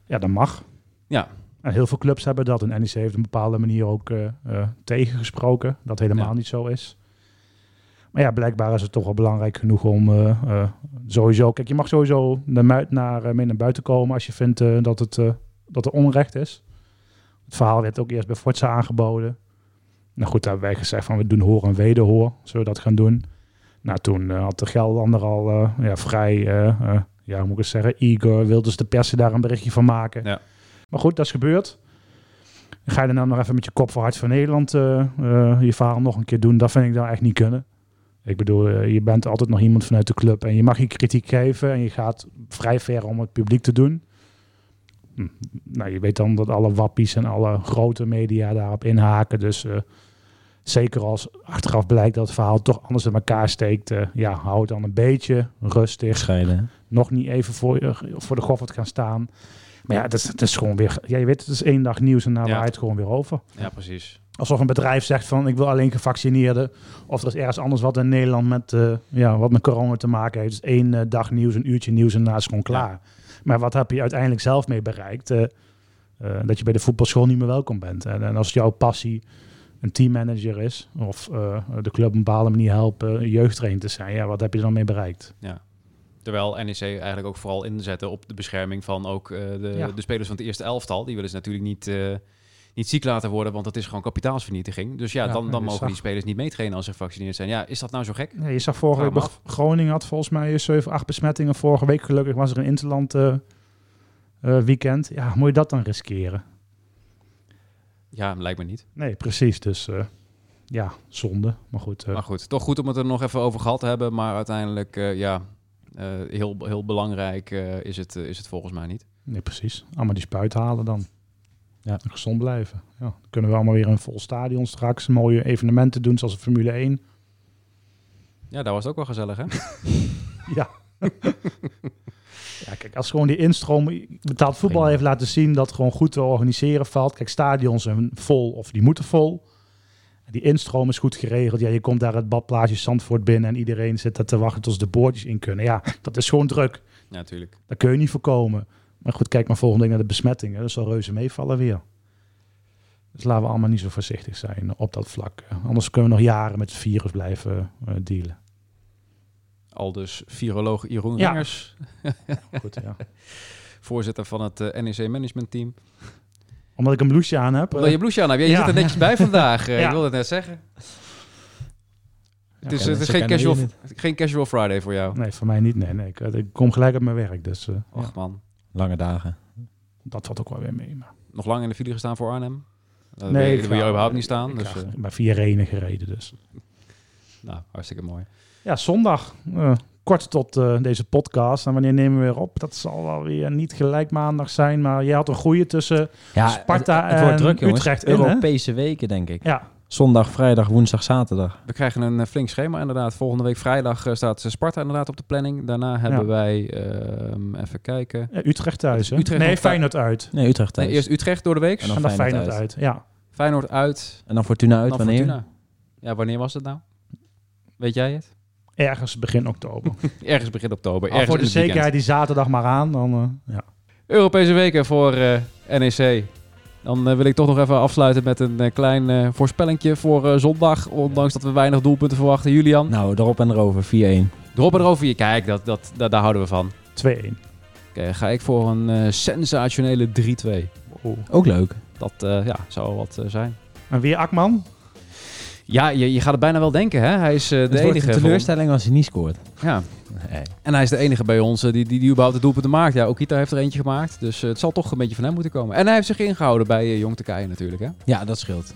ja, dat mag. Ja. En heel veel clubs hebben dat. En NEC heeft op een bepaalde manier ook eh, eh, tegengesproken. Dat helemaal Ja. niet zo is. Maar ja, blijkbaar is het toch wel belangrijk genoeg om eh, sowieso... Kijk, je mag sowieso naar, naar, mee naar buiten komen als je vindt dat, het, dat er onrecht is. Het verhaal werd ook eerst bij Forza aangeboden. Nou goed, daar hebben wij gezegd van we doen hoor en wederhoor. Zullen we dat gaan doen? Nou, toen had de Gelderlander al ja, vrij, ja, hoe moet ik het zeggen, eager, wilde dus de pers daar een berichtje van maken. Ja. Maar goed, dat is gebeurd. Ga je dan nou nog even met je kop voor Hart van Nederland eh, eh, je verhaal nog een keer doen? Dat vind ik dan echt niet kunnen. Ik bedoel, eh, je bent altijd nog iemand vanuit de club en je mag je kritiek geven en je gaat vrij ver om het publiek te doen. Hm, Nou, je weet dan dat alle wappies en alle grote media daarop inhaken. Dus zeker als achteraf blijkt dat het verhaal toch anders in elkaar steekt, eh, ja, hou het dan een beetje rustig Scheiden. nog niet even voor, je, voor de goffert gaan staan. Maar ja, het is, gewoon weer... Ja, je weet, het is één dag nieuws en daar Ja. waait het gewoon weer over. Ja, precies. Alsof een bedrijf zegt van, ik wil alleen gevaccineerden. Of er is ergens anders wat in Nederland met, eh, ja, wat met corona te maken heeft. Dus één eh, dag nieuws, een uurtje nieuws en daarna is gewoon klaar. Maar wat heb je uiteindelijk zelf mee bereikt? Eh, dat je bij de voetbalschool niet meer welkom bent. En, en als jouw passie een teammanager is... of de club op een bepaalde manier helpen jeugdtrainer te zijn... ja, wat heb je er dan mee bereikt? Terwijl NEC eigenlijk ook vooral inzetten op de bescherming van ook eh, de, Ja. de spelers van het eerste elftal. Die willen ze natuurlijk niet, eh, niet ziek laten worden, want dat is gewoon kapitaalsvernietiging. Dus ja, Ja, dan, dan mogen zag- die spelers niet meetrainen als ze gevaccineerd zijn. Ja, is dat nou zo gek? Ja, je zag vorige week, Groningen had volgens mij 7, 8 besmettingen. Vorige week gelukkig was er een interland eh, weekend. Ja, moet je dat dan riskeren? Ja, lijkt me niet. Nee, precies. Dus ja, zonde. Maar goed, Maar goed, toch goed om het er nog even over gehad te hebben. Maar uiteindelijk, ja, heel, heel belangrijk eh, is, het, eh, is het volgens mij niet. nee, precies. Allemaal die spuit halen dan. Ja. En gezond blijven. Ja, dan kunnen we allemaal weer een vol stadion straks. Mooie evenementen doen zoals de Formule 1. Ja, dat was ook wel gezellig, hè? Ja. Ja, kijk, als gewoon die instroom betaald voetbal heeft laten zien dat gewoon goed te organiseren valt. Kijk, stadions zijn vol of die moeten vol. Die instroom is goed geregeld. Ja, je komt daar het badplaatsje Zandvoort binnen en iedereen zit daar te wachten tot ze de boordjes in kunnen. Ja, dat is gewoon druk. Ja, natuurlijk. Dat kun je niet voorkomen. Maar goed, kijk maar volgende week naar de besmettingen. Dat zal reuze meevallen weer. Dus laten we allemaal niet zo voorzichtig zijn op dat vlak. Anders kunnen we nog jaren met het virus blijven eh, dealen. Al dus viroloog Jeroen Ja. Ringers, Goed, ja. voorzitter van het eh, NEC Management Team. Omdat ik een blouseje aan heb. Omdat eh, je blouseje aan hebt. Ja, je Ja. zit er netjes bij vandaag. eh, Ja. Ik wilde het net zeggen. Het is, het is geen, casual, geen casual Friday voor jou. Nee, voor mij niet. Nee, nee. Ik, ik kom gelijk op mijn werk. Dus eh, Och ja, man. Lange dagen. dat valt ook wel weer mee. Maar Nog lang in de file gestaan voor Arnhem? Dat Nee, ik daar wil je überhaupt niet staan. ik Dus, eh, ik ben via Renen gereden. Dus. nou, hartstikke mooi. Ja, zondag. eh, kort tot eh, deze podcast. En wanneer nemen we weer op? Dat zal wel weer niet gelijk maandag zijn. Maar jij had een goede tussen Ja, Sparta het, het wordt en druk, jongens. Utrecht in, hè? Europese weken, denk ik. Ja, Zondag, vrijdag, woensdag, zaterdag. We krijgen een eh, flink schema inderdaad. Volgende week vrijdag eh, staat Sparta inderdaad op de planning. Daarna hebben wij, ehm, even kijken. eh, Utrecht thuis. Hè? Utrecht nee, Feyenoord uit. Nee, Utrecht thuis. Nee, eerst Utrecht door de week. En dan En dan Feyenoord Feyenoord uit. uit. Ja. Feyenoord uit. En dan Fortuna uit, dan wanneer? Fortuna. Ja, wanneer was het nou? Weet jij het? Ergens begin oktober. Ergens begin oktober. Al Ergens voor de weekend. zekerheid die zaterdag maar aan. Dan, eh, ja. Europese weken voor eh, NEC. Dan eh, wil ik toch nog even afsluiten met een klein eh voorspellingje voor eh, zondag. Ondanks dat we weinig doelpunten verwachten. Julian, Nou, erop en erover, 4-1. erop en erover. Kijk, dat, dat, dat, daar houden we van. 2-1. Oké, ga ik voor een sensationele 3-2. Oh. Ook leuk. Dat ja, zou wel wat zijn. En weer Akman. Ja, je, je gaat het bijna wel denken, hè? Hij is eh, de Het wordt enige. een teleurstelling als hij niet scoort. Ja, Nee. en hij is de enige bij ons eh, die, die, die überhaupt de doelpunten maakt. Ja, Okita heeft er eentje gemaakt. Dus eh, het zal toch een beetje van hem moeten komen. En hij heeft zich ingehouden bij Jong Turkije natuurlijk, hè? Ja, dat scheelt.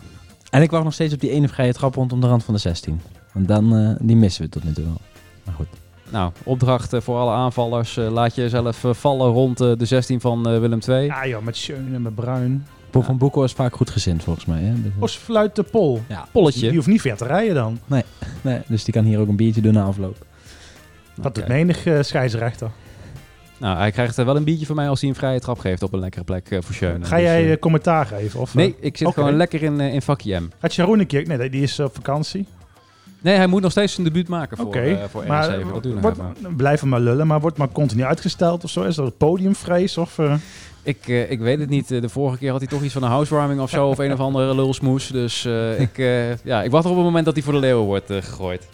En ik wacht nog steeds op die ene vrije trap rondom de rand van de 16. Want dan, eh, die missen we tot nu toe wel. Maar goed. Nou, opdracht voor alle aanvallers. eh, laat jezelf vallen rond eh, de 16 van eh, Willem II. Ja joh, met Schöne en met Bruin. Ja. van Boekel is vaak goed gezind volgens mij. Hè? Dus, Os fluit de pol. ja. Polletje. Die hoeft niet ver te rijden dan. Nee, dus die kan hier ook een biertje doen na afloop. Dat doet menig eh, scheidsrechter. Nou, hij krijgt eh, wel een biertje van mij als hij een vrije trap geeft op een lekkere plek eh, voor Schöne. Ga Dus, jij commentaar geven? Of, nee, ik zit gewoon lekker in, in vakje M. Gaat Jeroen een keer? Nee, die is op vakantie. Nee, hij moet nog steeds zijn debuut maken voor, Oké, eh, voor maar RC. Dat doen we wordt, nog even. blijf hem maar lullen, maar wordt maar continu uitgesteld of zo? Is er een podiumvrees? Of, eh, Ik, eh, ik weet het niet. Eh, De vorige keer had hij toch iets van een housewarming of zo. of een of andere lulsmoes. Dus eh, ik, ja, ik wacht op het moment dat hij voor de leeuwen wordt gegooid.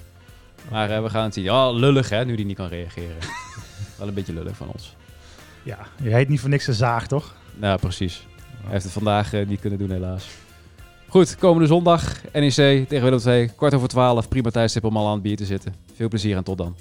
Maar we gaan het zien. Ja, lullig hè, nu hij niet kan reageren. Wel een beetje lullig van ons. ja, je heet niet voor niks een zaag, toch? Nou, precies. Hij heeft het vandaag niet kunnen doen helaas. Goed, komende zondag NEC tegen Willem II. Kwart over twaalf. Prima tijdstip om al aan het bier te zitten. Veel plezier en tot dan.